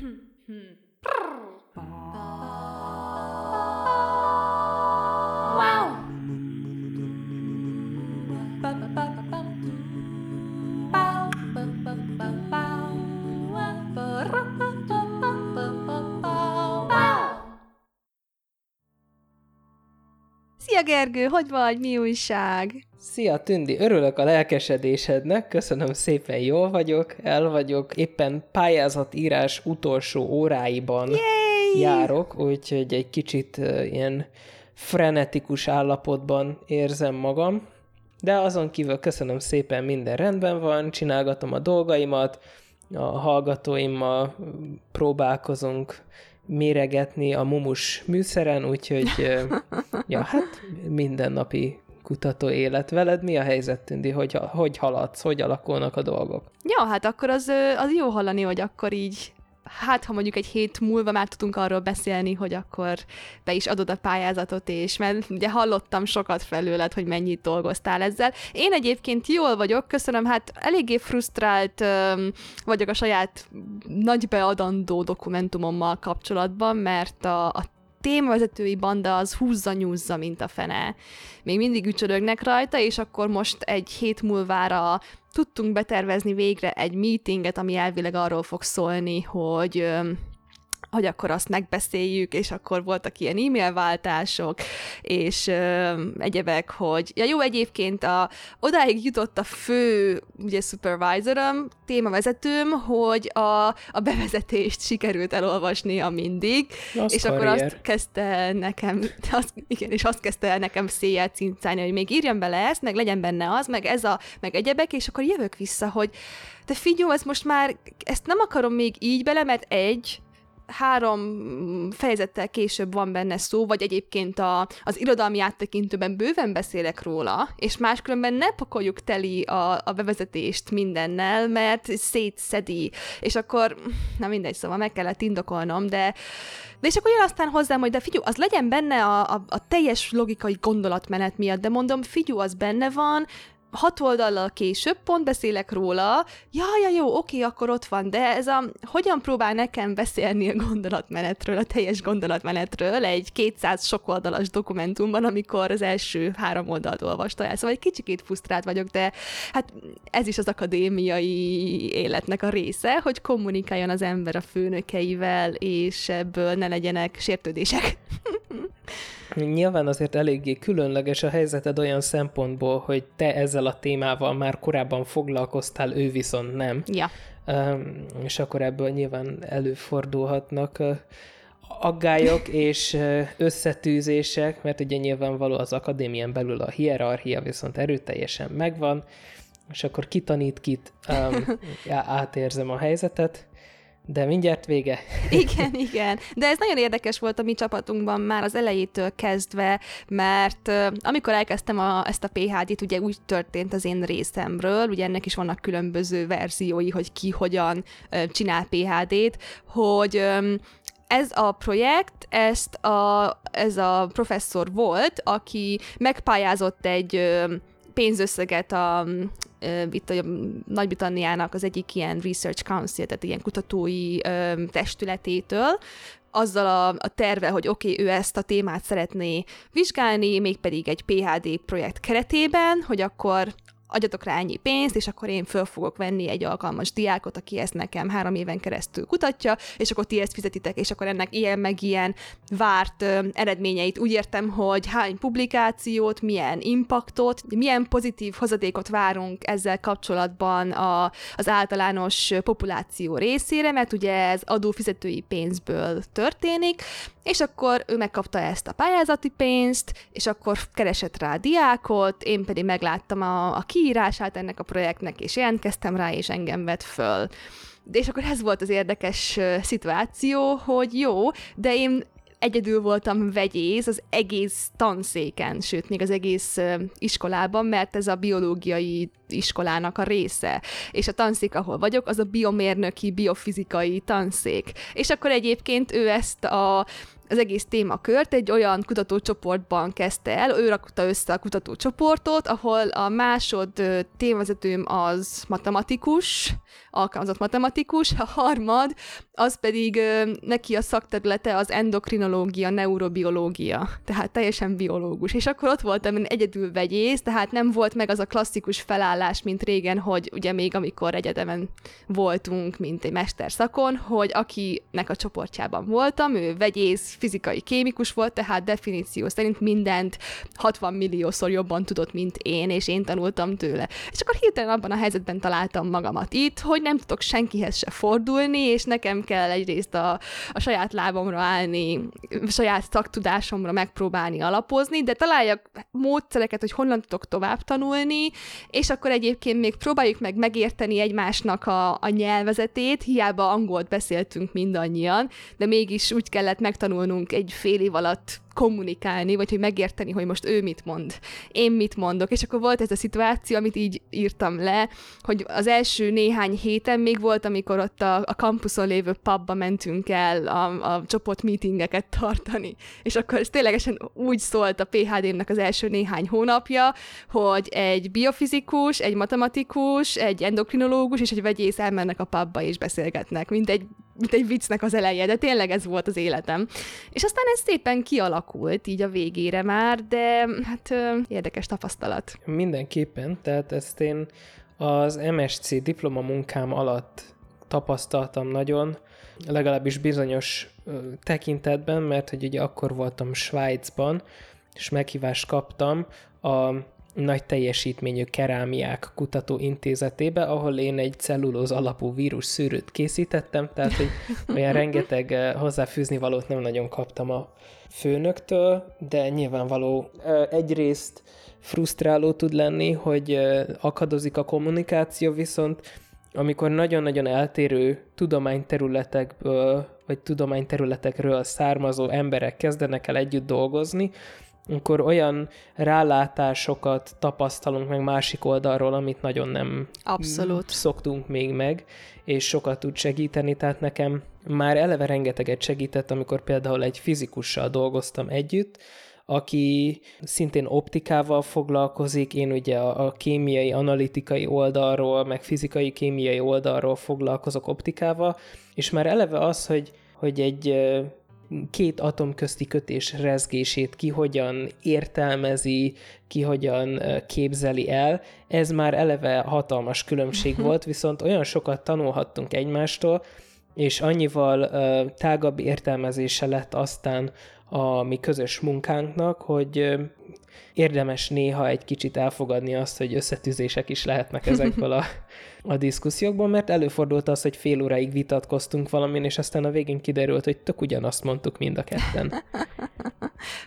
hmm. Szia Gergő, hogy vagy, mi újság? Szia Tündi, örülök a lelkesedésednek, köszönöm szépen, jól vagyok, el vagyok, éppen pályázatírás utolsó óráiban Yay! járok, úgyhogy egy kicsit ilyen frenetikus állapotban érzem magam, de azon kívül köszönöm szépen, minden rendben van, csinálgatom a dolgaimat, a hallgatóimmal próbálkozunk méregetni a mumus műszeren, úgyhogy ja, hát mindennapi kutató élet veled. Mi a helyzet, Tündi? Hogy, hogy haladsz? Hogy alakulnak a dolgok? Ja, hát akkor az, az jó hallani, hogy akkor így hát ha mondjuk egy hét múlva már tudunk arról beszélni, hogy akkor be is adod a pályázatot, és mert ugye hallottam sokat felőled, hogy mennyit dolgoztál ezzel. Én egyébként jól vagyok, köszönöm, hát eléggé frusztrált um, vagyok a saját nagy beadandó dokumentumommal kapcsolatban, mert a, a témavezetői banda az húzza-nyúzza, mint a fene. Még mindig ücsörögnek rajta, és akkor most egy hét múlvára tudtunk betervezni végre egy meetinget, ami elvileg arról fog szólni, hogy hogy akkor azt megbeszéljük, és akkor voltak ilyen e-mail váltások, és ö, egyebek, hogy ja jó, egyébként a, odáig jutott a fő, ugye supervisorom, témavezetőm, hogy a, a bevezetést sikerült elolvasnia mindig, az és karrier. akkor azt kezdte nekem, azt, igen, és azt kezdte el nekem széjjel cincálni, hogy még írjam bele ezt, meg legyen benne az, meg ez a, meg egyebek, és akkor jövök vissza, hogy de figyelj, ez most már, ezt nem akarom még így bele, mert egy, három fejezettel később van benne szó, vagy egyébként a, az irodalmi áttekintőben bőven beszélek róla, és máskülönben ne pakoljuk teli a, a bevezetést mindennel, mert szétszedi, és akkor, na mindegy, szóval meg kellett indokolnom, de de és akkor jön aztán hozzám, hogy de figyelj, az legyen benne a, a, a teljes logikai gondolatmenet miatt, de mondom, figyú, az benne van, hat oldallal később pont beszélek róla, ja, ja, jó, oké, akkor ott van, de ez a, hogyan próbál nekem beszélni a gondolatmenetről, a teljes gondolatmenetről egy 200 sok oldalas dokumentumban, amikor az első három oldalt olvasta el. Szóval egy kicsikét frusztrált vagyok, de hát ez is az akadémiai életnek a része, hogy kommunikáljon az ember a főnökeivel, és ebből ne legyenek sértődések. Nyilván azért eléggé különleges a helyzeted olyan szempontból, hogy te ezzel a témával már korábban foglalkoztál, ő viszont nem. Ja. És akkor ebből nyilván előfordulhatnak aggályok és összetűzések, mert ugye nyilvánvaló az akadémián belül a hierarchia viszont erőteljesen megvan, és akkor kitanít kit, um, átérzem a helyzetet, de mindjárt vége. Igen, igen. De ez nagyon érdekes volt a mi csapatunkban már az elejétől kezdve, mert amikor elkezdtem a, ezt a PHD-t, ugye úgy történt az én részemről, ugye ennek is vannak különböző verziói, hogy ki hogyan csinál PHD-t, hogy ez a projekt, ezt a, ez a professzor volt, aki megpályázott egy pénzösszeget a, itt a Nagy-Britanniának az egyik ilyen research council, tehát ilyen kutatói testületétől, azzal a, a terve, hogy oké, okay, ő ezt a témát szeretné vizsgálni, mégpedig egy PHD projekt keretében, hogy akkor adjatok rá ennyi pénzt, és akkor én föl fogok venni egy alkalmas diákot, aki ezt nekem három éven keresztül kutatja, és akkor ti ezt fizetitek, és akkor ennek ilyen meg ilyen várt ö, eredményeit. Úgy értem, hogy hány publikációt, milyen impaktot, milyen pozitív hozadékot várunk ezzel kapcsolatban a, az általános populáció részére, mert ugye ez adófizetői pénzből történik, és akkor ő megkapta ezt a pályázati pénzt, és akkor keresett rá a diákot, én pedig megláttam a, a kiírását ennek a projektnek, és jelentkeztem rá, és engem vett föl. És akkor ez volt az érdekes szituáció, hogy jó, de én egyedül voltam vegyész az egész tanszéken, sőt, még az egész iskolában, mert ez a biológiai iskolának a része. És a tanszék, ahol vagyok, az a biomérnöki, biofizikai tanszék. És akkor egyébként ő ezt a az egész témakört egy olyan kutatócsoportban kezdte el, ő rakta össze a kutatócsoportot, ahol a másod témavezetőm az matematikus, alkalmazott matematikus, a harmad, az pedig neki a szakterülete az endokrinológia, neurobiológia, tehát teljesen biológus. És akkor ott voltam én egyedül vegyész, tehát nem volt meg az a klasszikus felállás, mint régen, hogy ugye még amikor egyetemen voltunk, mint egy mesterszakon, hogy akinek a csoportjában voltam, ő vegyész, fizikai kémikus volt, tehát definíció szerint mindent 60 milliószor jobban tudott, mint én, és én tanultam tőle. És akkor hirtelen abban a helyzetben találtam magamat itt, hogy nem tudok senkihez se fordulni, és nekem kell egyrészt a, a saját lábomra állni, a saját szaktudásomra megpróbálni alapozni, de találjak módszereket, hogy honnan tudok tovább tanulni, és akkor egyébként még próbáljuk meg megérteni egymásnak a, a nyelvezetét, hiába angolt beszéltünk mindannyian, de mégis úgy kellett megtanulnunk egy fél év alatt kommunikálni, vagy hogy megérteni, hogy most ő mit mond, én mit mondok, és akkor volt ez a szituáció, amit így írtam le, hogy az első néhány héten még volt, amikor ott a, a kampuszon lévő pubba mentünk el a, a csoport meetingeket tartani, és akkor ez ténylegesen úgy szólt a PHD-nek az első néhány hónapja, hogy egy biofizikus, egy matematikus, egy endokrinológus és egy vegyész elmennek a pubba és beszélgetnek, mint egy mint egy viccnek az eleje, de tényleg ez volt az életem. És aztán ez szépen kialakult így a végére már, de hát érdekes tapasztalat. Mindenképpen, tehát ezt én az MSC diploma munkám alatt tapasztaltam nagyon, legalábbis bizonyos tekintetben, mert hogy ugye akkor voltam Svájcban, és meghívást kaptam a nagy teljesítményű kerámiák kutatóintézetébe, ahol én egy cellulóz alapú vírus szűrőt készítettem, tehát hogy olyan rengeteg eh, hozzáfűzni valót nem nagyon kaptam a főnöktől, de nyilvánvaló eh, egyrészt frusztráló tud lenni, hogy eh, akadozik a kommunikáció, viszont amikor nagyon-nagyon eltérő tudományterületekből, vagy tudományterületekről származó emberek kezdenek el együtt dolgozni, akkor olyan rálátásokat tapasztalunk meg másik oldalról, amit nagyon nem Abszolút. szoktunk még meg, és sokat tud segíteni, tehát nekem már eleve rengeteget segített, amikor például egy fizikussal dolgoztam együtt, aki szintén optikával foglalkozik, én ugye a, a kémiai, analitikai oldalról, meg fizikai, kémiai oldalról foglalkozok optikával, és már eleve az, hogy, hogy egy két atom közti kötés rezgését ki hogyan értelmezi, ki hogyan képzeli el, ez már eleve hatalmas különbség volt, viszont olyan sokat tanulhattunk egymástól, és annyival uh, tágabb értelmezése lett aztán a mi közös munkánknak, hogy uh, érdemes néha egy kicsit elfogadni azt, hogy összetűzések is lehetnek ezekből a a diszkusziókban, mert előfordult az, hogy fél óráig vitatkoztunk valamin, és aztán a végén kiderült, hogy tök ugyanazt mondtuk mind a ketten.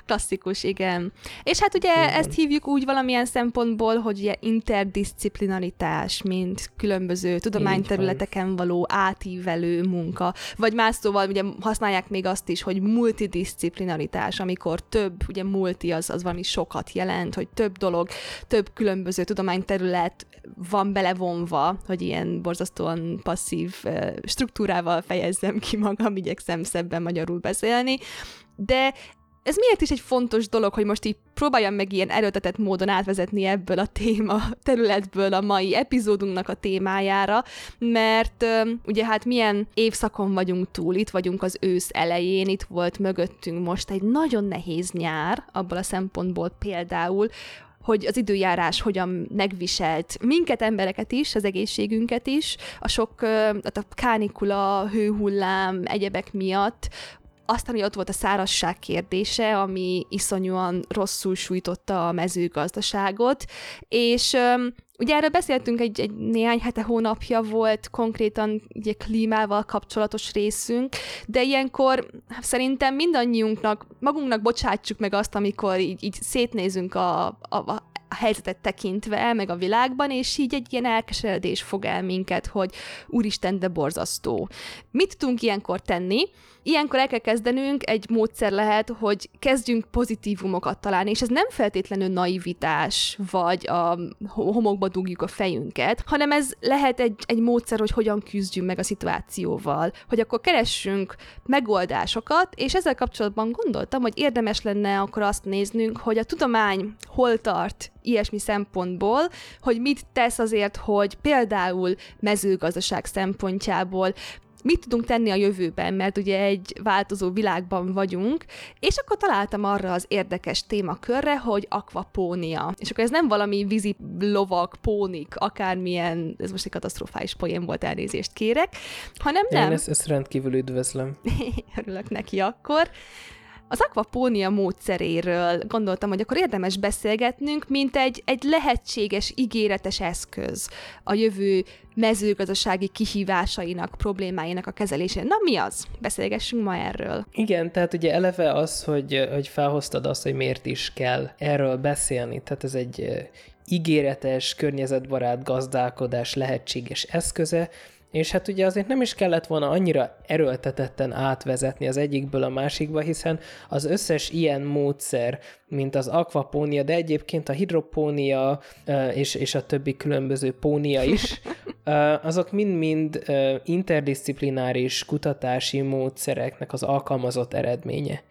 Klasszikus, igen. És hát ugye igen. ezt hívjuk úgy valamilyen szempontból, hogy ugye interdisciplinaritás, mint különböző tudományterületeken való átívelő munka, vagy más szóval ugye használják még azt is, hogy multidisciplinaritás, amikor több, ugye multi az, az valami sokat jelent, hogy több dolog, több különböző tudományterület van belevonva, hogy ilyen borzasztóan passzív struktúrával fejezzem ki magam, igyekszem szebben magyarul beszélni, de ez miért is egy fontos dolog, hogy most így próbáljam meg ilyen erőtetett módon átvezetni ebből a téma területből a mai epizódunknak a témájára, mert ugye hát milyen évszakon vagyunk túl, itt vagyunk az ősz elején, itt volt mögöttünk most egy nagyon nehéz nyár, abból a szempontból például, hogy az időjárás hogyan megviselt minket, embereket is, az egészségünket is, a sok, a kánikula, hőhullám, egyebek miatt, aztán, hogy ott volt a szárazság kérdése, ami iszonyúan rosszul sújtotta a mezőgazdaságot, és Ugye erről beszéltünk egy, egy néhány hete hónapja volt konkrétan ugye klímával kapcsolatos részünk, de ilyenkor szerintem mindannyiunknak, magunknak bocsátsuk meg azt, amikor így, így szétnézünk a, a a helyzetet tekintve, meg a világban, és így egy ilyen elkeseredés fog el minket, hogy úristen, de borzasztó. Mit tudunk ilyenkor tenni? Ilyenkor el kell kezdenünk, egy módszer lehet, hogy kezdjünk pozitívumokat találni, és ez nem feltétlenül naivitás, vagy a homokba dugjuk a fejünket, hanem ez lehet egy, egy módszer, hogy hogyan küzdjünk meg a szituációval, hogy akkor keressünk megoldásokat, és ezzel kapcsolatban gondoltam, hogy érdemes lenne akkor azt néznünk, hogy a tudomány hol tart ilyesmi szempontból, hogy mit tesz azért, hogy például mezőgazdaság szempontjából mit tudunk tenni a jövőben, mert ugye egy változó világban vagyunk, és akkor találtam arra az érdekes témakörre, hogy akvapónia. És akkor ez nem valami vízi lovak, pónik, akármilyen, ez most egy katasztrofális poén volt, elnézést kérek, hanem nem. Én ezt, ezt rendkívül üdvözlöm. Örülök neki akkor. Az akvapónia módszeréről gondoltam, hogy akkor érdemes beszélgetnünk, mint egy, egy lehetséges, ígéretes eszköz a jövő mezőgazdasági kihívásainak, problémáinak a kezelésére. Na mi az? Beszélgessünk ma erről. Igen, tehát ugye eleve az, hogy, hogy felhoztad azt, hogy miért is kell erről beszélni. Tehát ez egy ígéretes, környezetbarát gazdálkodás lehetséges eszköze, és hát ugye azért nem is kellett volna annyira erőltetetten átvezetni az egyikből a másikba, hiszen az összes ilyen módszer, mint az akvapónia, de egyébként a hidropónia és, és a többi különböző pónia is, azok mind-mind interdisziplináris kutatási módszereknek az alkalmazott eredménye.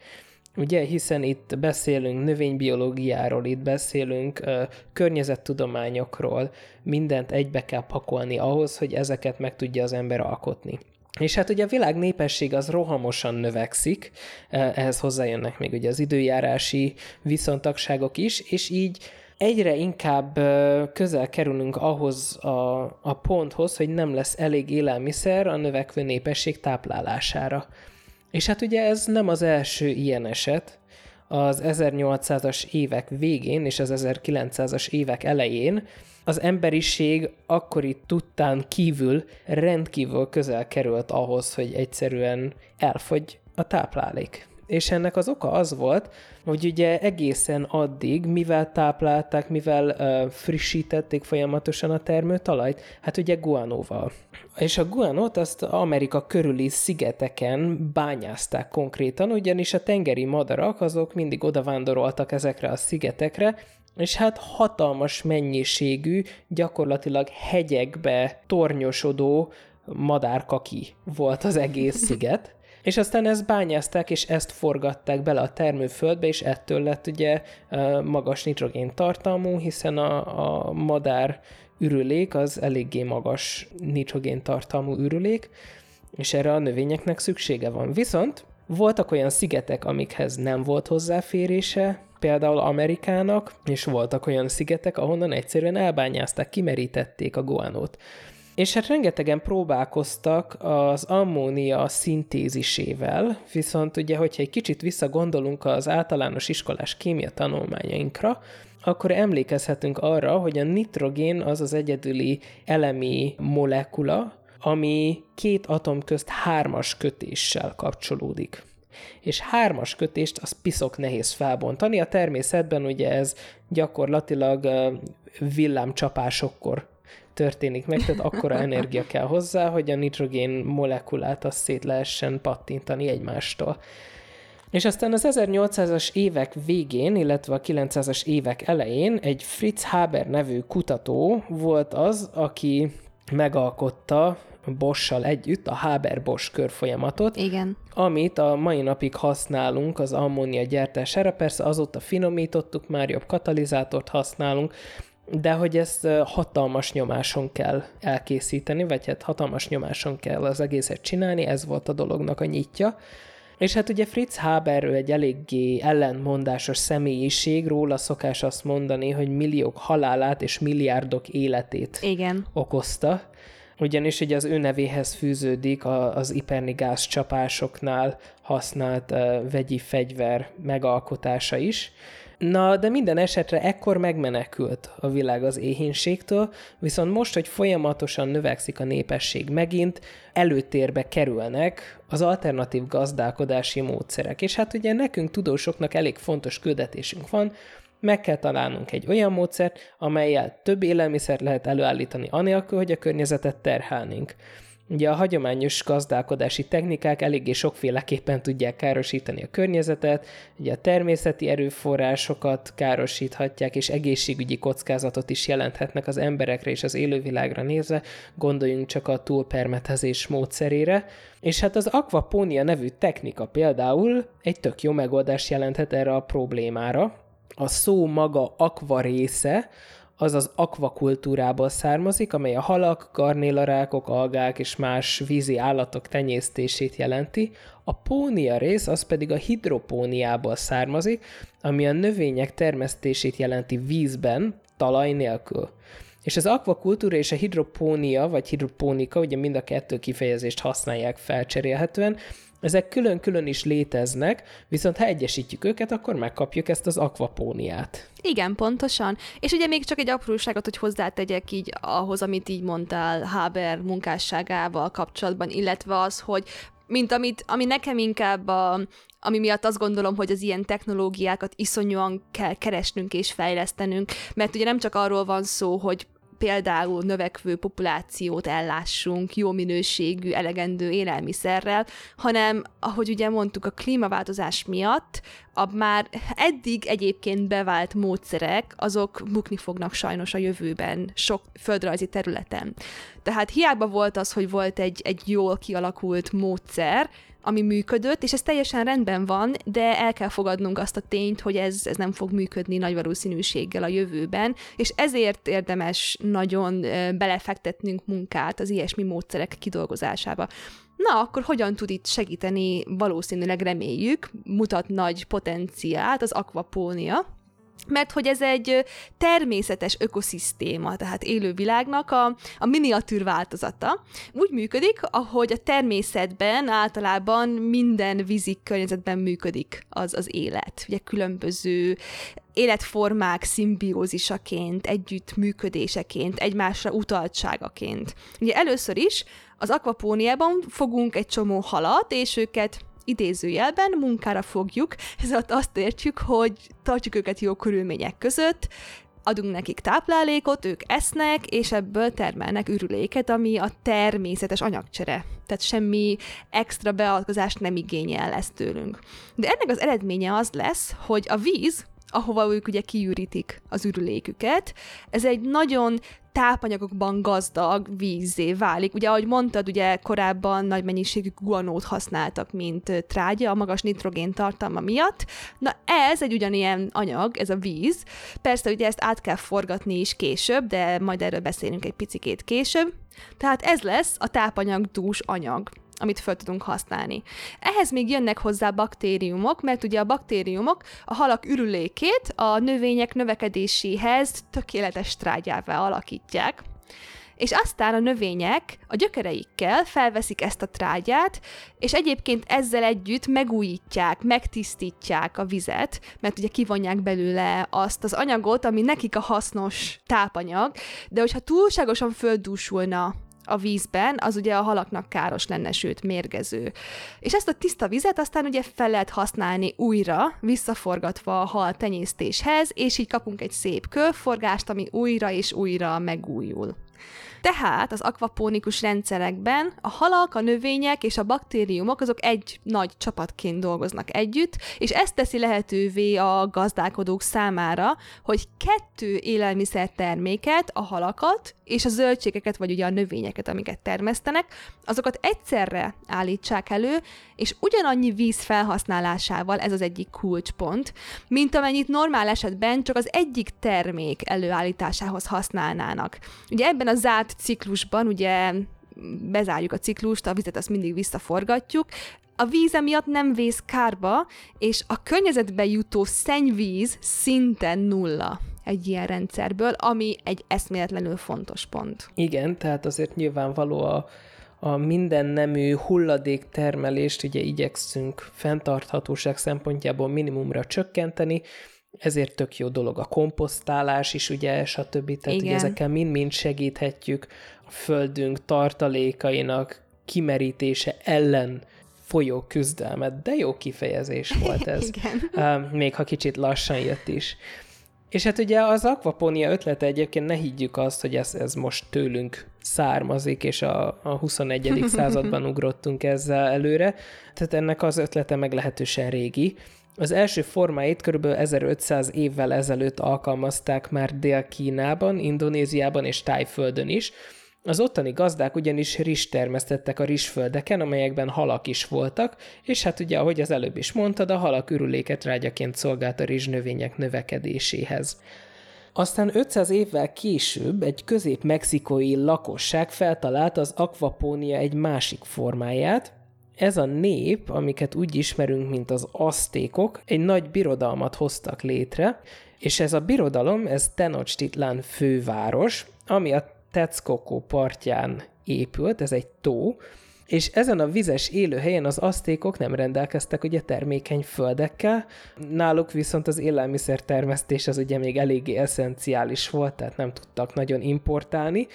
Ugye, hiszen itt beszélünk növénybiológiáról, itt beszélünk uh, környezettudományokról, mindent egybe kell pakolni ahhoz, hogy ezeket meg tudja az ember alkotni. És hát ugye a világ népesség az rohamosan növekszik, ehhez hozzájönnek még ugye az időjárási viszontagságok is, és így egyre inkább közel kerülünk ahhoz a, a ponthoz, hogy nem lesz elég élelmiszer a növekvő népesség táplálására. És hát ugye ez nem az első ilyen eset. Az 1800-as évek végén és az 1900-as évek elején az emberiség akkori tudtán kívül rendkívül közel került ahhoz, hogy egyszerűen elfogy a táplálék. És ennek az oka az volt, hogy ugye egészen addig, mivel táplálták, mivel uh, frissítették folyamatosan a termőtalajt, hát ugye guanóval. És a guanót azt Amerika körüli szigeteken bányázták konkrétan, ugyanis a tengeri madarak azok mindig odavándoroltak ezekre a szigetekre, és hát hatalmas mennyiségű, gyakorlatilag hegyekbe tornyosodó madárkaki volt az egész sziget. És aztán ezt bányázták, és ezt forgatták bele a termőföldbe, és ettől lett ugye magas nitrogén tartalmú, hiszen a, a madár ürülék az eléggé magas nitrogén tartalmú ürülék, és erre a növényeknek szüksége van. Viszont voltak olyan szigetek, amikhez nem volt hozzáférése, például Amerikának, és voltak olyan szigetek, ahonnan egyszerűen elbányázták, kimerítették a guanót. És hát rengetegen próbálkoztak az ammónia szintézisével, viszont ugye, hogyha egy kicsit visszagondolunk az általános iskolás kémia tanulmányainkra, akkor emlékezhetünk arra, hogy a nitrogén az az egyedüli elemi molekula, ami két atom közt hármas kötéssel kapcsolódik. És hármas kötést az piszok nehéz felbontani. A természetben ugye ez gyakorlatilag villámcsapásokkor történik meg, tehát akkora energia kell hozzá, hogy a nitrogén molekulát azt szét lehessen pattintani egymástól. És aztán az 1800-as évek végén, illetve a 900-as évek elején egy Fritz Haber nevű kutató volt az, aki megalkotta Bosch-sal együtt a Haber-Bosch körfolyamatot, Igen. amit a mai napig használunk az ammónia gyártására. Persze azóta finomítottuk, már jobb katalizátort használunk, de hogy ezt hatalmas nyomáson kell elkészíteni, vagy hát hatalmas nyomáson kell az egészet csinálni, ez volt a dolognak a nyitja. És hát ugye Fritz Haber ő egy eléggé ellentmondásos személyiség, róla szokás azt mondani, hogy milliók halálát és milliárdok életét Igen. okozta. Ugyanis ugye az ő nevéhez fűződik az iperni gáz csapásoknál használt uh, vegyi fegyver megalkotása is. Na, de minden esetre ekkor megmenekült a világ az éhínségtől, viszont most, hogy folyamatosan növekszik a népesség megint, előtérbe kerülnek az alternatív gazdálkodási módszerek. És hát ugye nekünk tudósoknak elég fontos küldetésünk van, meg kell találnunk egy olyan módszert, amelyel több élelmiszert lehet előállítani anélkül, hogy a környezetet terhelnénk. Ugye a hagyományos gazdálkodási technikák eléggé sokféleképpen tudják károsítani a környezetet, ugye a természeti erőforrásokat károsíthatják, és egészségügyi kockázatot is jelenthetnek az emberekre és az élővilágra nézve, gondoljunk csak a túlpermetezés módszerére. És hát az aquaponia nevű technika például egy tök jó megoldást jelenthet erre a problémára. A szó maga aqua része, az az akvakultúrából származik, amely a halak, garnélarákok, algák és más vízi állatok tenyésztését jelenti, a pónia rész az pedig a hidropóniából származik, ami a növények termesztését jelenti vízben, talaj nélkül. És az akvakultúra és a hidropónia, vagy hidropónika, ugye mind a kettő kifejezést használják felcserélhetően, ezek külön-külön is léteznek, viszont ha egyesítjük őket, akkor megkapjuk ezt az akvapóniát. Igen, pontosan. És ugye még csak egy apróságot, hogy hozzátegyek így ahhoz, amit így mondtál Haber munkásságával kapcsolatban, illetve az, hogy mint amit, ami nekem inkább a, ami miatt azt gondolom, hogy az ilyen technológiákat iszonyúan kell keresnünk és fejlesztenünk, mert ugye nem csak arról van szó, hogy például növekvő populációt ellássunk jó minőségű, elegendő élelmiszerrel, hanem, ahogy ugye mondtuk, a klímaváltozás miatt a már eddig egyébként bevált módszerek, azok bukni fognak sajnos a jövőben sok földrajzi területen. Tehát hiába volt az, hogy volt egy, egy jól kialakult módszer, ami működött, és ez teljesen rendben van, de el kell fogadnunk azt a tényt, hogy ez, ez nem fog működni nagy valószínűséggel a jövőben, és ezért érdemes nagyon belefektetnünk munkát az ilyesmi módszerek kidolgozásába. Na, akkor hogyan tud itt segíteni, valószínűleg reméljük, mutat nagy potenciált az akvapónia, mert hogy ez egy természetes ökoszisztéma, tehát élővilágnak a, a miniatűr változata. Úgy működik, ahogy a természetben általában minden vízi környezetben működik az az élet. Ugye különböző életformák szimbiózisaként, együttműködéseként, egymásra utaltságaként. Ugye először is az akvapóniában fogunk egy csomó halat, és őket idézőjelben munkára fogjuk, ez alatt azt értjük, hogy tartjuk őket jó körülmények között, adunk nekik táplálékot, ők esznek, és ebből termelnek ürüléket, ami a természetes anyagcsere. Tehát semmi extra beavatkozást nem igényel ezt tőlünk. De ennek az eredménye az lesz, hogy a víz, ahova ők ugye kiürítik az ürüléküket. Ez egy nagyon tápanyagokban gazdag vízé válik. Ugye, ahogy mondtad, ugye korábban nagy mennyiségű guanót használtak, mint trágya a magas nitrogén tartalma miatt. Na ez egy ugyanilyen anyag, ez a víz. Persze ugye ezt át kell forgatni is később, de majd erről beszélünk egy picikét később. Tehát ez lesz a tápanyagdús anyag amit fel tudunk használni. Ehhez még jönnek hozzá baktériumok, mert ugye a baktériumok a halak ürülékét a növények növekedéséhez tökéletes trágyává alakítják, és aztán a növények a gyökereikkel felveszik ezt a trágyát, és egyébként ezzel együtt megújítják, megtisztítják a vizet, mert ugye kivonják belőle azt az anyagot, ami nekik a hasznos tápanyag, de hogyha túlságosan földúsulna a vízben, az ugye a halaknak káros lenne, sőt mérgező. És ezt a tiszta vizet aztán ugye fel lehet használni újra, visszaforgatva a hal tenyésztéshez, és így kapunk egy szép körforgást, ami újra és újra megújul. Tehát az akvapónikus rendszerekben a halak, a növények és a baktériumok azok egy nagy csapatként dolgoznak együtt, és ezt teszi lehetővé a gazdálkodók számára, hogy kettő élelmiszer terméket, a halakat és a zöldségeket, vagy ugye a növényeket, amiket termesztenek, azokat egyszerre állítsák elő, és ugyanannyi víz felhasználásával, ez az egyik kulcspont, mint amennyit normál esetben csak az egyik termék előállításához használnának. Ugye ebben a zárt ciklusban, ugye bezárjuk a ciklust, a vizet azt mindig visszaforgatjuk, a víz emiatt nem vész kárba, és a környezetbe jutó szennyvíz szinte nulla egy ilyen rendszerből, ami egy eszméletlenül fontos pont. Igen, tehát azért nyilvánvaló a, a minden nemű hulladéktermelést ugye igyekszünk fenntarthatóság szempontjából minimumra csökkenteni, ezért tök jó dolog a komposztálás is, ugye, stb. Tehát ugye ezekkel mind-mind segíthetjük a földünk tartalékainak kimerítése ellen folyó küzdelmet, de jó kifejezés volt ez. Igen. még ha kicsit lassan jött is. És hát ugye az akvaponia ötlete egyébként ne higgyük azt, hogy ez, ez most tőlünk származik, és a, a 21. században ugrottunk ezzel előre. Tehát ennek az ötlete meglehetősen régi. Az első formáit kb. 1500 évvel ezelőtt alkalmazták már Dél-Kínában, Indonéziában és Tájföldön is. Az ottani gazdák ugyanis rizs termesztettek a rizsföldeken, amelyekben halak is voltak, és hát ugye, ahogy az előbb is mondtad, a halak ürüléket rágyaként szolgált a rizsnövények növekedéséhez. Aztán 500 évvel később egy közép-mexikói lakosság feltalált az akvapónia egy másik formáját, ez a nép, amiket úgy ismerünk, mint az asztékok, egy nagy birodalmat hoztak létre, és ez a birodalom, ez Tenochtitlán főváros, ami a Texcoco partján épült, ez egy tó, és ezen a vizes élőhelyen az asztékok nem rendelkeztek ugye termékeny földekkel, náluk viszont az élelmiszer termesztés az ugye még eléggé eszenciális volt, tehát nem tudtak nagyon importálni,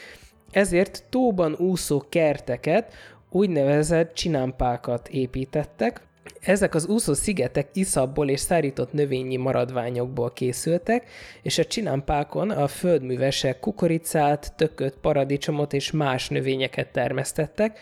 ezért tóban úszó kerteket úgynevezett csinámpákat építettek. Ezek az úszó szigetek iszabból és szárított növényi maradványokból készültek, és a csinámpákon a földművesek kukoricát, tököt, paradicsomot és más növényeket termesztettek.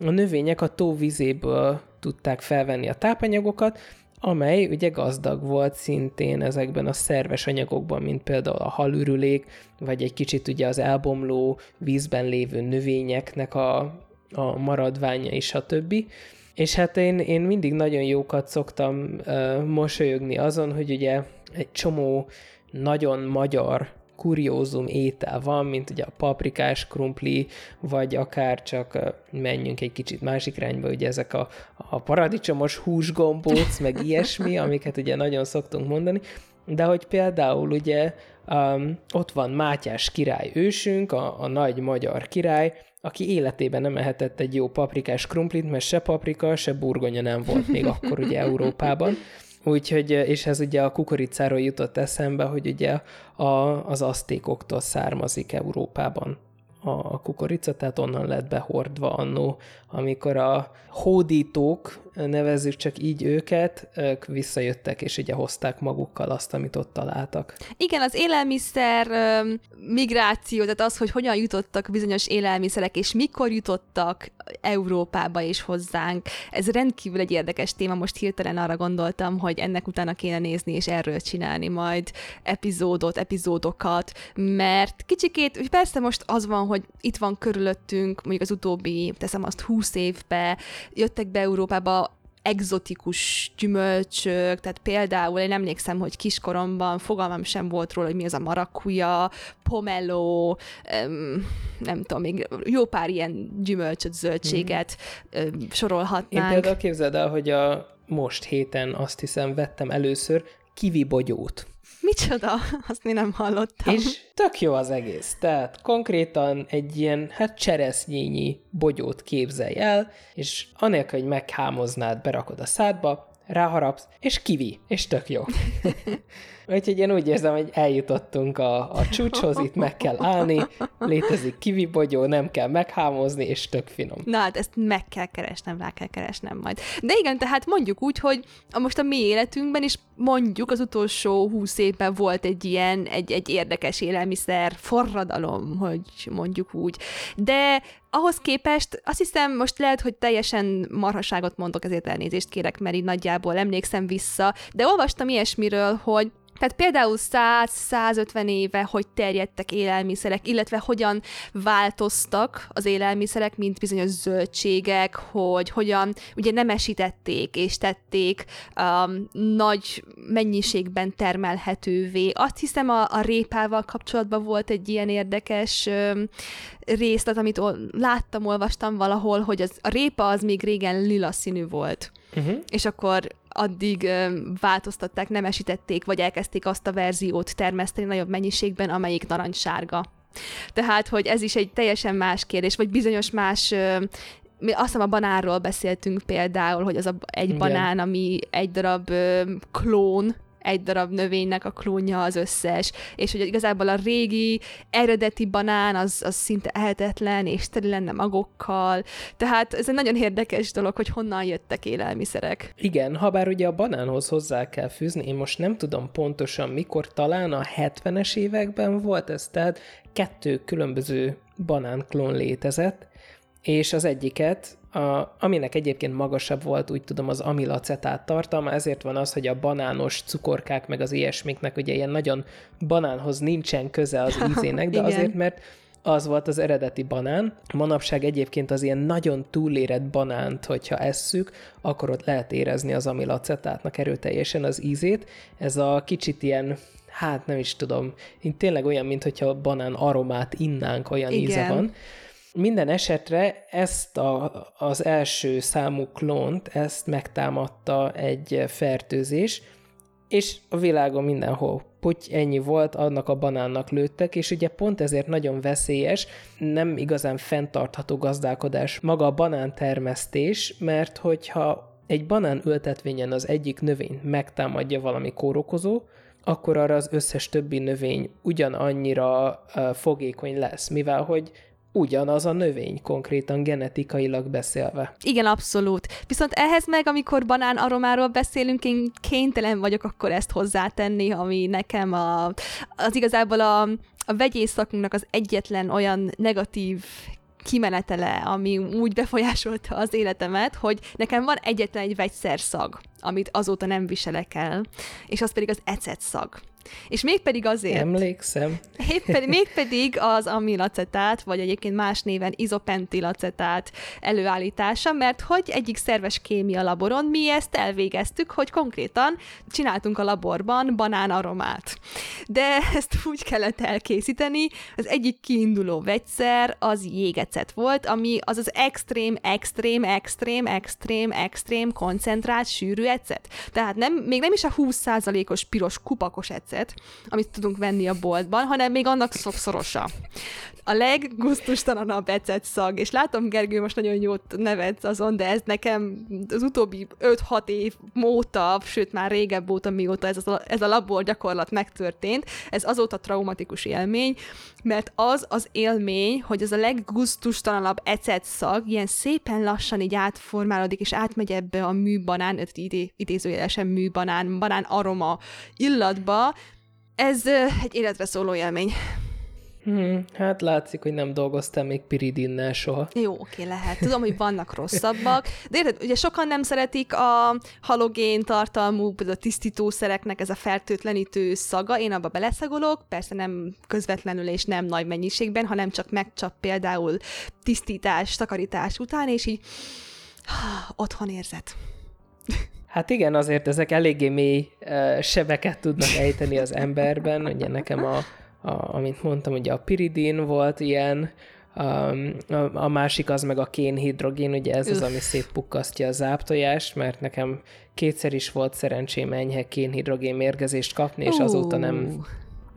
A növények a tó vizéből tudták felvenni a tápanyagokat, amely ugye gazdag volt szintén ezekben a szerves anyagokban, mint például a halürülék, vagy egy kicsit ugye az elbomló vízben lévő növényeknek a a maradványa és a többi. És hát én, én mindig nagyon jókat szoktam uh, mosolyogni azon, hogy ugye egy csomó nagyon magyar kuriózum étel van, mint ugye a paprikás krumpli, vagy akár csak menjünk egy kicsit másik irányba, ugye ezek a, a paradicsomos húsgombóc, meg ilyesmi, amiket ugye nagyon szoktunk mondani, de hogy például ugye um, ott van Mátyás király ősünk, a, a nagy magyar király, aki életében nem ehetett egy jó paprikás krumplit, mert se paprika, se burgonya nem volt még akkor ugye Európában. Úgyhogy, és ez ugye a kukoricáról jutott eszembe, hogy ugye a, az asztékoktól származik Európában a kukorica, tehát onnan lett behordva annó, amikor a hódítók, nevezzük csak így őket, ők visszajöttek, és ugye hozták magukkal azt, amit ott találtak. Igen, az élelmiszer migráció, tehát az, hogy hogyan jutottak bizonyos élelmiszerek, és mikor jutottak Európába és hozzánk, ez rendkívül egy érdekes téma, most hirtelen arra gondoltam, hogy ennek utána kéne nézni, és erről csinálni majd epizódot, epizódokat, mert kicsikét, persze most az van, hogy itt van körülöttünk, mondjuk az utóbbi, teszem azt 20 évbe, jöttek be Európába egzotikus gyümölcsök, tehát például én emlékszem, hogy kiskoromban fogalmam sem volt róla, hogy mi az a marakuja, pomelo, nem tudom, még jó pár ilyen gyümölcsöt, zöldséget mm. sorolhatnánk. Én például képzeld el, hogy a most héten azt hiszem vettem először kivi bogyót. Micsoda? Azt mi nem hallottam. És tök jó az egész. Tehát konkrétan egy ilyen, hát cseresznyényi bogyót képzelj el, és anélkül, hogy meghámoznád, berakod a szádba, ráharapsz, és kivi, és tök jó. Úgyhogy én úgy érzem, hogy eljutottunk a, a csúcshoz, itt meg kell állni, létezik kivi bogyó, nem kell meghámozni, és tök finom. Na hát ezt meg kell keresnem, rá kell keresnem majd. De igen, tehát mondjuk úgy, hogy a most a mi életünkben is mondjuk az utolsó húsz évben volt egy ilyen, egy, egy érdekes élelmiszer forradalom, hogy mondjuk úgy. De ahhoz képest azt hiszem, most lehet, hogy teljesen marhaságot mondok, ezért elnézést kérek, mert így nagyjából emlékszem vissza, de olvastam ilyesmiről, hogy tehát például 100-150 éve, hogy terjedtek élelmiszerek, illetve hogyan változtak az élelmiszerek, mint bizonyos zöldségek, hogy hogyan ugye nemesítették és tették um, nagy mennyiségben termelhetővé. Azt hiszem a, a répával kapcsolatban volt egy ilyen érdekes um, részlet, amit láttam, olvastam valahol, hogy az, a répa az még régen lila színű volt. Uh-huh. És akkor addig változtatták, nemesítették, vagy elkezdték azt a verziót termeszteni nagyobb mennyiségben, amelyik narancssárga. Tehát, hogy ez is egy teljesen más kérdés, vagy bizonyos más mi azt hiszem a banánról beszéltünk például, hogy az a, egy Igen. banán, ami egy darab ö, klón, egy darab növénynek a klónja az összes, és hogy igazából a régi, eredeti banán az, az szinte ehetetlen, és teli lenne magokkal, tehát ez egy nagyon érdekes dolog, hogy honnan jöttek élelmiszerek. Igen, ha bár ugye a banánhoz hozzá kell fűzni, én most nem tudom pontosan mikor, talán a 70-es években volt ez, tehát kettő különböző banánklón létezett, és az egyiket a, aminek egyébként magasabb volt, úgy tudom, az amilacetát tartalma, ezért van az, hogy a banános cukorkák meg az ilyesmiknek ugye ilyen nagyon banánhoz nincsen köze az ízének, de azért, mert az volt az eredeti banán. Manapság egyébként az ilyen nagyon túlérett banánt, hogyha esszük, akkor ott lehet érezni az amilacetátnak erőteljesen az ízét. Ez a kicsit ilyen hát nem is tudom, én tényleg olyan, mint hogyha banán aromát innánk, olyan Igen. íze van. Minden esetre ezt a, az első számú klónt, ezt megtámadta egy fertőzés, és a világon mindenhol. Puty ennyi volt, annak a banánnak lőttek, és ugye pont ezért nagyon veszélyes, nem igazán fenntartható gazdálkodás. Maga a banántermesztés, mert hogyha egy banán ültetvényen az egyik növény megtámadja valami kórokozó, akkor arra az összes többi növény ugyanannyira fogékony lesz, mivel hogy ugyanaz a növény, konkrétan genetikailag beszélve. Igen, abszolút. Viszont ehhez meg, amikor banán aromáról beszélünk, én kénytelen vagyok akkor ezt hozzátenni, ami nekem a, az igazából a, a vegyész szakunknak az egyetlen olyan negatív kimenetele, ami úgy befolyásolta az életemet, hogy nekem van egyetlen egy vegyszerszag, amit azóta nem viselek el, és az pedig az ecet szag. És mégpedig azért... Emlékszem. Éppen, mégpedig az amilacetát, vagy egyébként más néven izopentilacetát előállítása, mert hogy egyik szerves kémia laboron mi ezt elvégeztük, hogy konkrétan csináltunk a laborban banánaromát. De ezt úgy kellett elkészíteni, az egyik kiinduló vegyszer az jégecet volt, ami az az extrém, extrém, extrém, extrém, extrém koncentrált sűrű ecet. Tehát nem, még nem is a 20%-os piros kupakos ecet, ecet, amit tudunk venni a boltban, hanem még annak szokszorosa. A leggusztustalanabb ecet szag, és látom, Gergő, most nagyon jót nevetsz azon, de ez nekem az utóbbi 5-6 év óta, sőt már régebb óta, mióta ez a, ez a labor gyakorlat megtörtént, ez azóta traumatikus élmény, mert az az élmény, hogy ez a leggusztustalanabb ecet szag ilyen szépen lassan így átformálódik, és átmegy ebbe a műbanán, idé, idézőjelesen műbanán, banán aroma illatba, ez egy életre szóló élmény. Hmm, hát látszik, hogy nem dolgoztam még piridinnel soha. Jó, oké, lehet. Tudom, hogy vannak rosszabbak, de érted, ugye sokan nem szeretik a halogén tartalmú, a tisztítószereknek ez a fertőtlenítő szaga, én abba beleszagolok, persze nem közvetlenül és nem nagy mennyiségben, hanem csak megcsap például tisztítás, takarítás után, és így otthon érzet. Hát igen, azért ezek eléggé mély uh, sebeket tudnak ejteni az emberben. Ugye nekem a, a amint mondtam, ugye a piridin volt ilyen, um, a, a másik az meg a kénhidrogén, ugye ez az, ami szétpukkasztja a záptojást, mert nekem kétszer is volt szerencsém enyhe kénhidrogén mérgezést kapni, és azóta nem,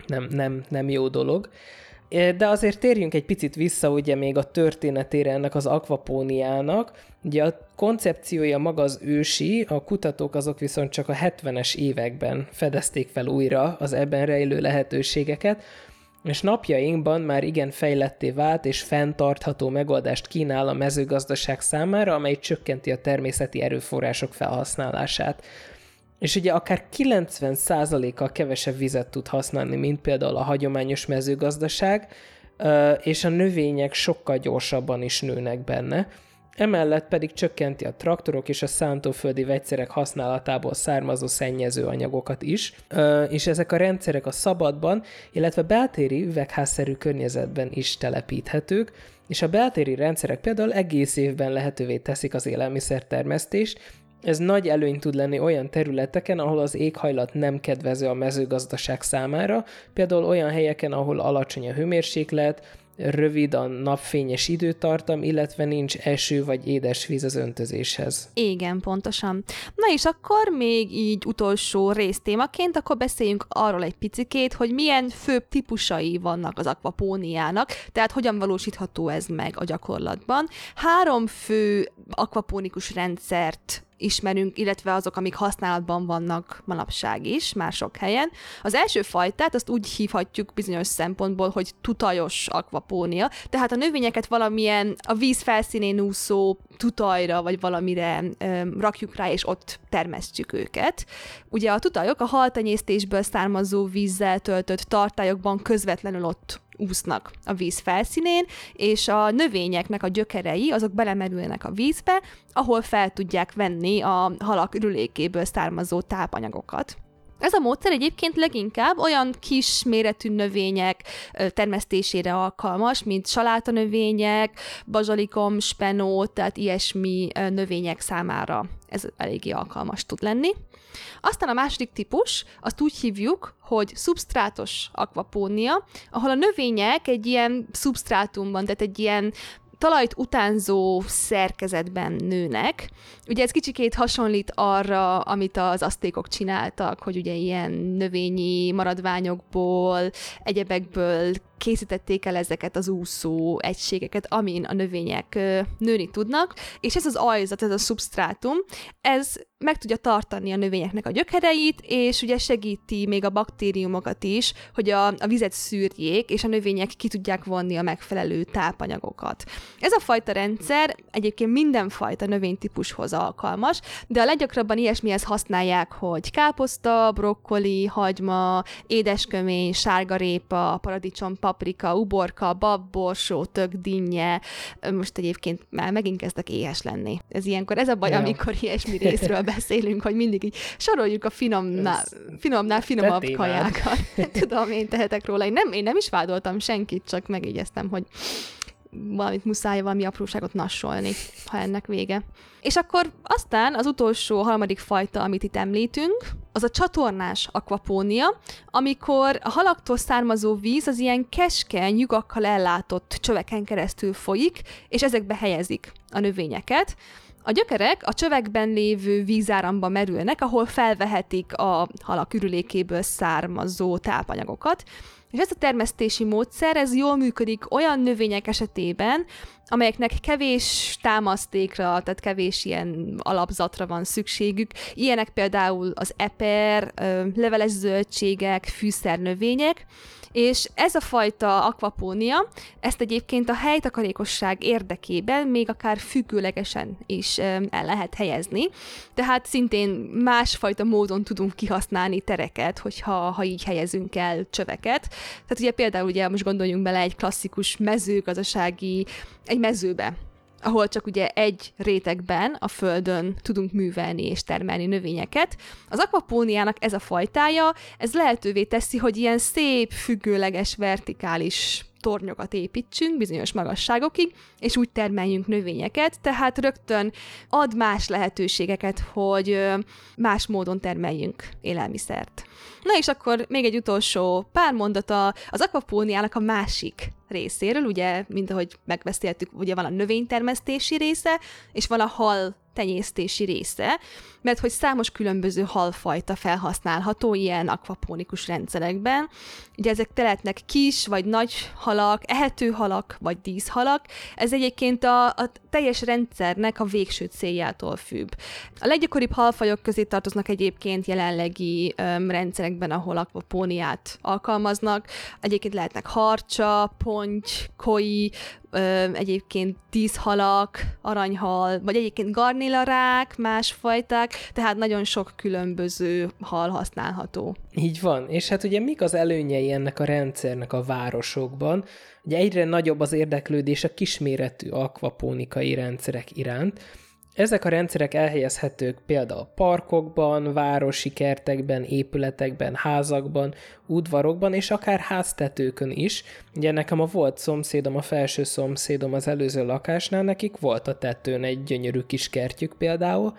nem, nem, nem jó dolog. De azért térjünk egy picit vissza ugye még a történetére ennek az akvapóniának. Ugye a koncepciója maga az ősi, a kutatók azok viszont csak a 70-es években fedezték fel újra az ebben rejlő lehetőségeket, és napjainkban már igen fejletté vált és fenntartható megoldást kínál a mezőgazdaság számára, amely csökkenti a természeti erőforrások felhasználását és ugye akár 90%-kal kevesebb vizet tud használni, mint például a hagyományos mezőgazdaság, és a növények sokkal gyorsabban is nőnek benne. Emellett pedig csökkenti a traktorok és a szántóföldi vegyszerek használatából származó szennyező anyagokat is, és ezek a rendszerek a szabadban, illetve beltéri üvegházszerű környezetben is telepíthetők, és a beltéri rendszerek például egész évben lehetővé teszik az élelmiszertermesztést, ez nagy előny tud lenni olyan területeken, ahol az éghajlat nem kedvező a mezőgazdaság számára, például olyan helyeken, ahol alacsony a hőmérséklet, rövid a napfényes időtartam, illetve nincs eső vagy édesvíz az öntözéshez. Igen, pontosan. Na és akkor még így utolsó résztémaként, akkor beszéljünk arról egy picikét, hogy milyen főbb típusai vannak az akvapóniának, tehát hogyan valósítható ez meg a gyakorlatban. Három fő akvapónikus rendszert ismerünk, illetve azok, amik használatban vannak manapság is, már sok helyen. Az első fajtát azt úgy hívhatjuk bizonyos szempontból, hogy tutajos akvapónia, tehát a növényeket valamilyen a víz felszínén úszó tutajra, vagy valamire ö, rakjuk rá, és ott termesztjük őket. Ugye a tutajok a haltenyésztésből származó vízzel töltött tartályokban közvetlenül ott úsznak a víz felszínén, és a növényeknek a gyökerei azok belemerülnek a vízbe, ahol fel tudják venni a halak ürülékéből származó tápanyagokat. Ez a módszer egyébként leginkább olyan kis méretű növények termesztésére alkalmas, mint salátanövények, bazsalikom, spenó, tehát ilyesmi növények számára ez eléggé alkalmas tud lenni. Aztán a második típus, azt úgy hívjuk, hogy szubstrátos akvapónia, ahol a növények egy ilyen szubstrátumban, tehát egy ilyen talajt utánzó szerkezetben nőnek. Ugye ez kicsikét hasonlít arra, amit az asztékok csináltak, hogy ugye ilyen növényi maradványokból, egyebekből készítették el ezeket az úszó egységeket, amin a növények nőni tudnak, és ez az ajzat, ez a substrátum, ez meg tudja tartani a növényeknek a gyökereit, és ugye segíti még a baktériumokat is, hogy a, a vizet szűrjék, és a növények ki tudják vonni a megfelelő tápanyagokat. Ez a fajta rendszer egyébként mindenfajta növénytípushoz alkalmas, de a leggyakrabban ilyesmihez használják, hogy káposzta, brokkoli, hagyma, édeskömény, sárgarépa, paradicsom, paprika, uborka, bab, borsó, tök, dinnye. Most egyébként már megint kezdek éhes lenni. Ez ilyenkor, ez a baj, ja. amikor ilyesmi részről beszélünk, hogy mindig így soroljuk a finomnál, finomnál finomabb kajákat. Tudom, én tehetek róla. Én nem, én nem is vádoltam senkit, csak megigyeztem, hogy valamit muszáj valami apróságot nassolni, ha ennek vége. És akkor aztán az utolsó, harmadik fajta, amit itt említünk, az a csatornás akvapónia, amikor a halaktól származó víz az ilyen keskeny, nyugakkal ellátott csöveken keresztül folyik, és ezekbe helyezik a növényeket. A gyökerek a csövekben lévő vízáramba merülnek, ahol felvehetik a halak ürülékéből származó tápanyagokat, és ez a termesztési módszer, ez jól működik olyan növények esetében, amelyeknek kevés támasztékra, tehát kevés ilyen alapzatra van szükségük. Ilyenek például az eper, leveles zöldségek, fűszernövények, és ez a fajta akvapónia, ezt egyébként a helytakarékosság érdekében még akár függőlegesen is el lehet helyezni, tehát szintén másfajta módon tudunk kihasználni tereket, hogyha ha így helyezünk el csöveket. Tehát ugye például ugye most gondoljunk bele egy klasszikus mezőgazdasági, egy mezőbe, ahol csak ugye egy rétegben a földön tudunk művelni és termelni növényeket. Az akvapóniának ez a fajtája, ez lehetővé teszi, hogy ilyen szép, függőleges, vertikális tornyokat építsünk bizonyos magasságokig, és úgy termeljünk növényeket, tehát rögtön ad más lehetőségeket, hogy más módon termeljünk élelmiszert. Na és akkor még egy utolsó pár mondata az akvapóniának a másik részéről, ugye, mint ahogy megbeszéltük, ugye van a növénytermesztési része, és van a hal tenyésztési része, mert hogy számos különböző halfajta felhasználható ilyen akvaponikus rendszerekben. Ugye ezek teletnek kis vagy nagy halak, ehető halak vagy díszhalak. Ez egyébként a, a teljes rendszernek a végső céljától függ. A leggyakoribb halfajok közé tartoznak egyébként jelenlegi öm, rendszerekben, ahol akvapóniát alkalmaznak. Egyébként lehetnek harcsa, ponty, koi, egyébként tízhalak, aranyhal, vagy egyébként garnélarák, másfajták, tehát nagyon sok különböző hal használható. Így van, és hát ugye mik az előnyei ennek a rendszernek a városokban? Ugye egyre nagyobb az érdeklődés a kisméretű akvapónikai rendszerek iránt, ezek a rendszerek elhelyezhetők például parkokban, városi kertekben, épületekben, házakban, udvarokban és akár háztetőkön is. Ugye nekem a volt szomszédom, a felső szomszédom az előző lakásnál, nekik volt a tetőn egy gyönyörű kis kertjük például,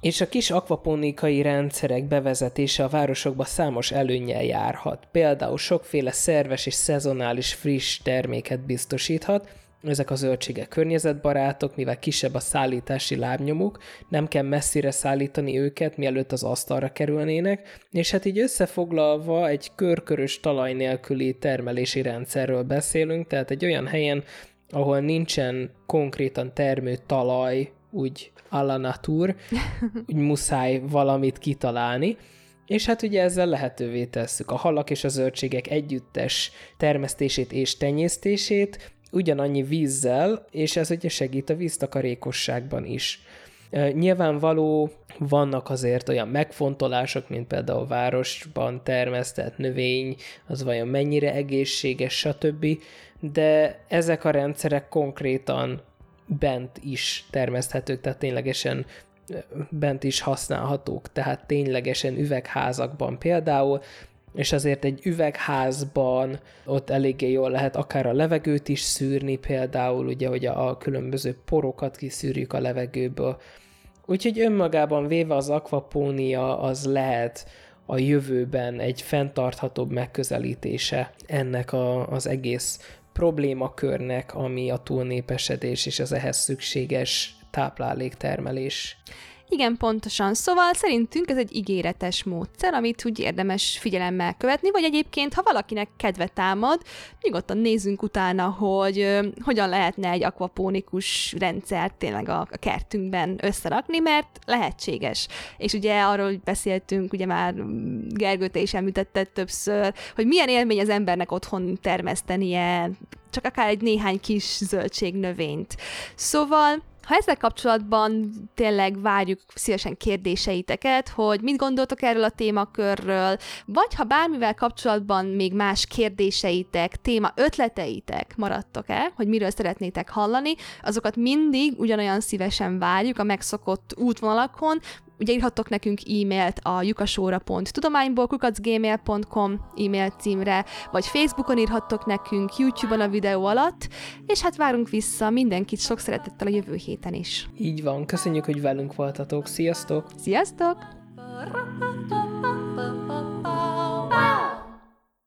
és a kis akvaponikai rendszerek bevezetése a városokba számos előnyel járhat. Például sokféle szerves és szezonális friss terméket biztosíthat, ezek a zöldségek környezetbarátok, mivel kisebb a szállítási lábnyomuk, nem kell messzire szállítani őket, mielőtt az asztalra kerülnének, és hát így összefoglalva egy körkörös talaj nélküli termelési rendszerről beszélünk, tehát egy olyan helyen, ahol nincsen konkrétan termő talaj, úgy a la natur, úgy muszáj valamit kitalálni, és hát ugye ezzel lehetővé tesszük a halak és a zöldségek együttes termesztését és tenyésztését, ugyanannyi vízzel, és ez ugye segít a víztakarékosságban is. Nyilvánvaló vannak azért olyan megfontolások, mint például a városban termesztett növény, az vajon mennyire egészséges, stb., de ezek a rendszerek konkrétan bent is termeszthetők, tehát ténylegesen bent is használhatók, tehát ténylegesen üvegházakban például, és azért egy üvegházban ott eléggé jól lehet akár a levegőt is szűrni, például ugye, hogy a, a különböző porokat kiszűrjük a levegőből. Úgyhogy önmagában véve az akvapónia az lehet a jövőben egy fenntarthatóbb megközelítése ennek a, az egész problémakörnek, ami a túlnépesedés és az ehhez szükséges tápláléktermelés. Igen, pontosan. Szóval szerintünk ez egy ígéretes módszer, amit úgy érdemes figyelemmel követni, vagy egyébként, ha valakinek kedve támad, nyugodtan nézzünk utána, hogy hogyan lehetne egy akvapónikus rendszert tényleg a, kertünkben összerakni, mert lehetséges. És ugye arról beszéltünk, ugye már Gergő, is említetted többször, hogy milyen élmény az embernek otthon termesztenie csak akár egy néhány kis zöldségnövényt. Szóval ha ezzel kapcsolatban tényleg várjuk szívesen kérdéseiteket, hogy mit gondoltok erről a témakörről, vagy ha bármivel kapcsolatban még más kérdéseitek, téma ötleteitek maradtok-e, hogy miről szeretnétek hallani, azokat mindig ugyanolyan szívesen várjuk a megszokott útvonalakon, Ugye írhattok nekünk e-mailt a jukasóra.tudományból kukacgmail.com e-mail címre, vagy Facebookon írhattok nekünk, YouTube-on a videó alatt, és hát várunk vissza mindenkit sok szeretettel a jövő héten is. Így van, köszönjük, hogy velünk voltatok, sziasztok! Sziasztok!